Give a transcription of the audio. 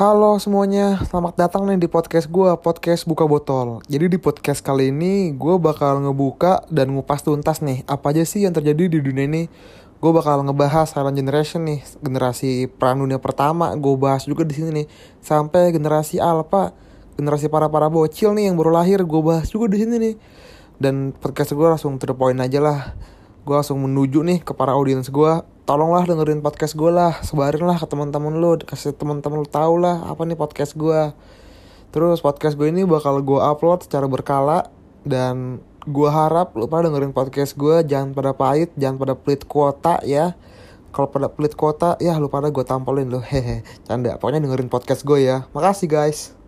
Halo semuanya, selamat datang nih di podcast gue, podcast buka botol. Jadi di podcast kali ini gue bakal ngebuka dan ngupas tuntas nih apa aja sih yang terjadi di dunia ini. Gue bakal ngebahas Silent Generation nih, generasi perang dunia pertama. Gue bahas juga di sini nih, sampai generasi Alpha, generasi para para bocil nih yang baru lahir. Gue bahas juga di sini nih. Dan podcast gue langsung to the point aja lah. Gue langsung menuju nih ke para audiens gue tolonglah dengerin podcast gue lah. Sebarin lah ke teman-teman lo kasih teman-teman lo tau lah apa nih podcast gue terus podcast gue ini bakal gue upload secara berkala. Dan gue harap lo pada dengerin podcast gue jangan pada pahit jangan pada pelit kuota ya. Kalau pada pelit kuota ya lu pada gue tampolin lo hehe canda. Pokoknya dengerin podcast gue ya. Makasih guys